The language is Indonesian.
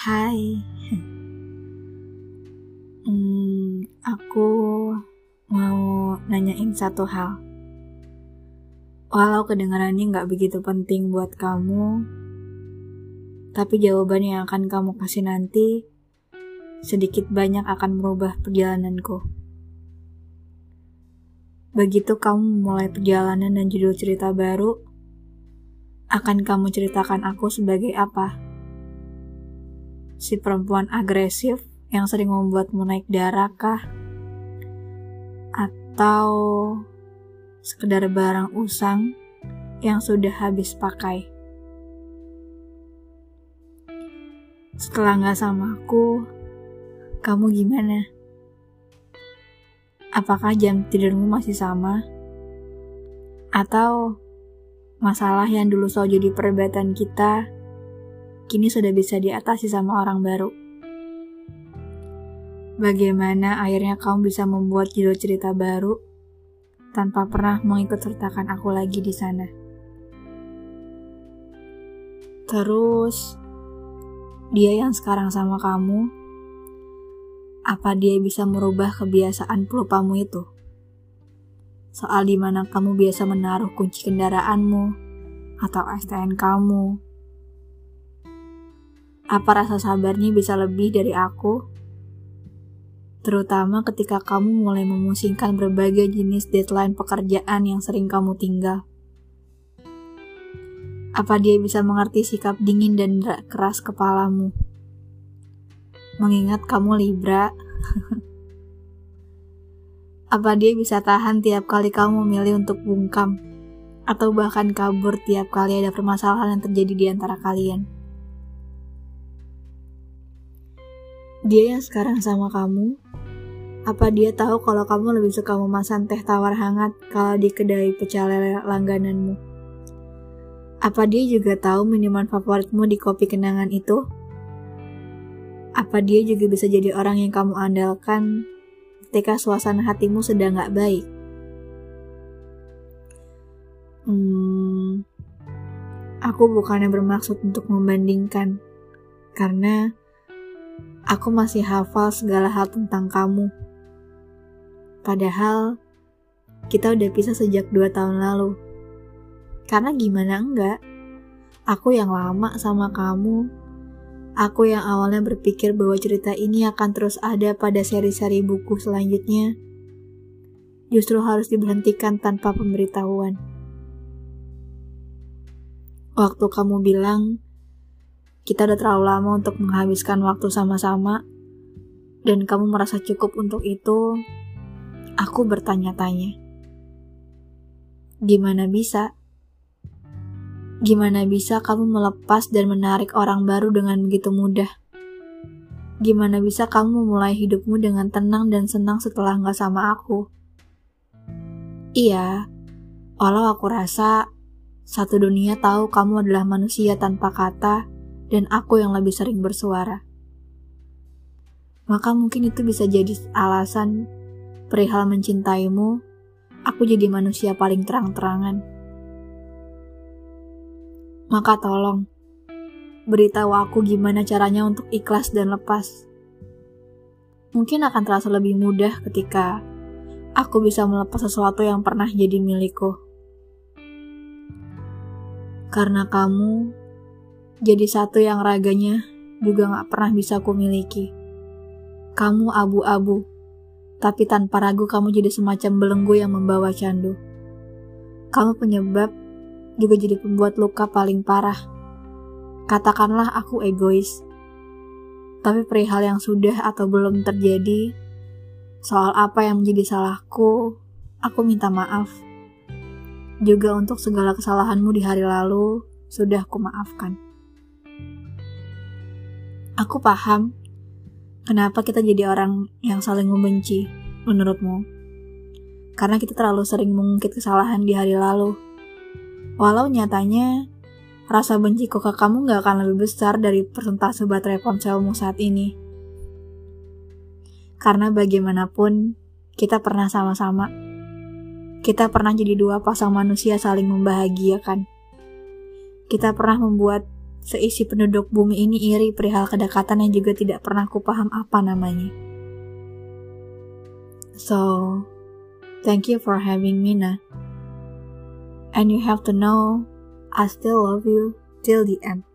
Hai. Hmm, aku mau nanyain satu hal. Walau kedengarannya nggak begitu penting buat kamu, tapi jawaban yang akan kamu kasih nanti sedikit banyak akan merubah perjalananku. Begitu kamu mulai perjalanan dan judul cerita baru, akan kamu ceritakan aku sebagai apa? Si perempuan agresif yang sering membuatmu naik darah kah? Atau sekedar barang usang yang sudah habis pakai? Setelah nggak sama aku, kamu gimana? Apakah jam tidurmu masih sama? Atau masalah yang dulu selalu jadi perdebatan kita, kini sudah bisa diatasi sama orang baru? Bagaimana akhirnya kamu bisa membuat judul cerita baru tanpa pernah mengikut sertakan aku lagi di sana? Terus, dia yang sekarang sama kamu, apa dia bisa merubah kebiasaan pelupamu itu? Soal di mana kamu biasa menaruh kunci kendaraanmu atau STN kamu. Apa rasa sabarnya bisa lebih dari aku? terutama ketika kamu mulai memusingkan berbagai jenis deadline pekerjaan yang sering kamu tinggal. Apa dia bisa mengerti sikap dingin dan keras kepalamu? Mengingat kamu Libra, apa dia bisa tahan tiap kali kamu memilih untuk bungkam, atau bahkan kabur tiap kali ada permasalahan yang terjadi di antara kalian? Dia yang sekarang sama kamu, apa dia tahu kalau kamu lebih suka memesan teh tawar hangat kalau di kedai pecel lele langgananmu? Apa dia juga tahu minuman favoritmu di kopi kenangan itu? Apa dia juga bisa jadi orang yang kamu andalkan ketika suasana hatimu sedang gak baik? Hmm, aku bukannya bermaksud untuk membandingkan, karena aku masih hafal segala hal tentang kamu Padahal kita udah pisah sejak dua tahun lalu. Karena gimana enggak? Aku yang lama sama kamu. Aku yang awalnya berpikir bahwa cerita ini akan terus ada pada seri-seri buku selanjutnya. Justru harus diberhentikan tanpa pemberitahuan. Waktu kamu bilang, kita udah terlalu lama untuk menghabiskan waktu sama-sama, dan kamu merasa cukup untuk itu, Aku bertanya-tanya, gimana bisa? Gimana bisa kamu melepas dan menarik orang baru dengan begitu mudah? Gimana bisa kamu memulai hidupmu dengan tenang dan senang setelah nggak sama aku? Iya, walau aku rasa satu dunia tahu kamu adalah manusia tanpa kata dan aku yang lebih sering bersuara. Maka mungkin itu bisa jadi alasan perihal mencintaimu, aku jadi manusia paling terang-terangan. Maka tolong, beritahu aku gimana caranya untuk ikhlas dan lepas. Mungkin akan terasa lebih mudah ketika aku bisa melepas sesuatu yang pernah jadi milikku. Karena kamu jadi satu yang raganya juga gak pernah bisa ku miliki. Kamu abu-abu tapi tanpa ragu kamu jadi semacam belenggu yang membawa candu. Kamu penyebab juga jadi pembuat luka paling parah. Katakanlah aku egois. Tapi perihal yang sudah atau belum terjadi, soal apa yang menjadi salahku, aku minta maaf. Juga untuk segala kesalahanmu di hari lalu, sudah aku maafkan. Aku paham Kenapa kita jadi orang yang saling membenci, menurutmu? Karena kita terlalu sering mengungkit kesalahan di hari lalu. Walau nyatanya, rasa benci ke kamu gak akan lebih besar dari persentase baterai ponselmu saat ini. Karena bagaimanapun, kita pernah sama-sama. Kita pernah jadi dua pasang manusia saling membahagiakan. Kita pernah membuat seisi penduduk bumi ini iri perihal kedekatan yang juga tidak pernah kupaham apa namanya. So, thank you for having me, Nah. And you have to know, I still love you till the end.